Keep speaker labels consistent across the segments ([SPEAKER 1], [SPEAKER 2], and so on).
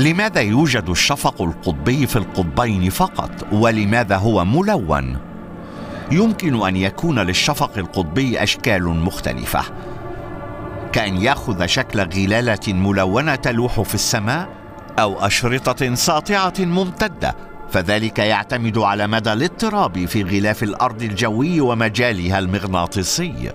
[SPEAKER 1] لماذا يوجد الشفق القطبي في القطبين فقط؟ ولماذا هو ملون؟ يمكن أن يكون للشفق القطبي أشكال مختلفة. كأن يأخذ شكل غلالة ملونة تلوح في السماء أو أشرطة ساطعة ممتدة فذلك يعتمد على مدى الاضطراب في غلاف الأرض الجوي ومجالها المغناطيسي.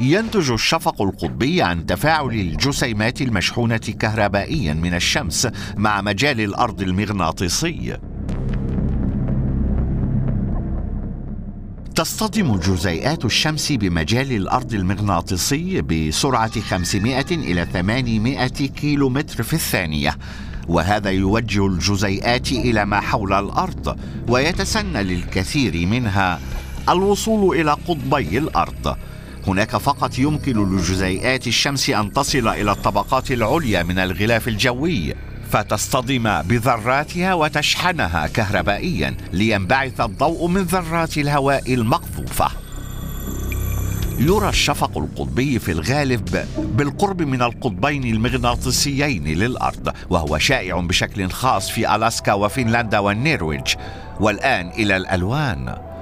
[SPEAKER 1] ينتج الشفق القطبي عن تفاعل الجسيمات المشحونة كهربائيا من الشمس مع مجال الأرض المغناطيسي. تصطدم جزيئات الشمس بمجال الأرض المغناطيسي بسرعة 500 إلى 800 كيلو متر في الثانية. وهذا يوجه الجزيئات إلى ما حول الأرض ويتسنى للكثير منها الوصول إلى قطبي الأرض. هناك فقط يمكن لجزيئات الشمس أن تصل إلى الطبقات العليا من الغلاف الجوي فتصطدم بذراتها وتشحنها كهربائيا لينبعث الضوء من ذرات الهواء المقذوفة. يرى الشفق القطبي في الغالب بالقرب من القطبين المغناطيسيين للأرض وهو شائع بشكل خاص في ألاسكا وفنلندا والنرويج. والآن إلى الألوان.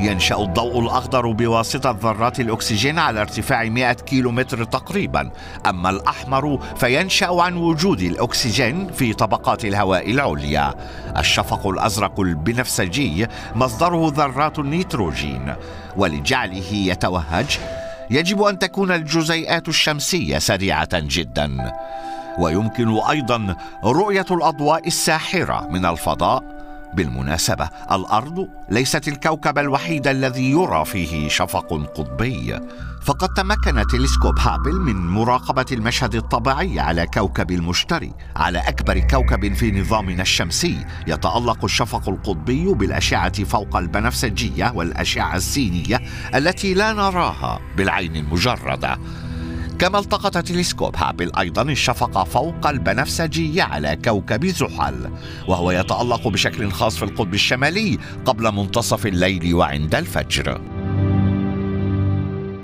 [SPEAKER 1] ينشأ الضوء الأخضر بواسطة ذرات الأكسجين على ارتفاع 100 كيلومتر تقريبا. أما الأحمر فينشأ عن وجود الأكسجين في طبقات الهواء العليا. الشفق الأزرق البنفسجي مصدره ذرات النيتروجين. ولجعله يتوهج يجب أن تكون الجزيئات الشمسية سريعة جدا. ويمكن أيضا رؤية الأضواء الساحرة من الفضاء. بالمناسبة الأرض ليست الكوكب الوحيد الذي يرى فيه شفق قطبي. فقد تمكن تلسكوب هابل من مراقبة المشهد الطبيعي على كوكب المشتري على أكبر كوكب في نظامنا الشمسي. يتألق الشفق القطبي بالأشعة فوق البنفسجية والأشعة السينية التي لا نراها بالعين المجردة. كما التقط تلسكوب هابل أيضا الشفق فوق البنفسجي على كوكب زحل وهو يتألق بشكل خاص في القطب الشمالي قبل منتصف الليل وعند الفجر.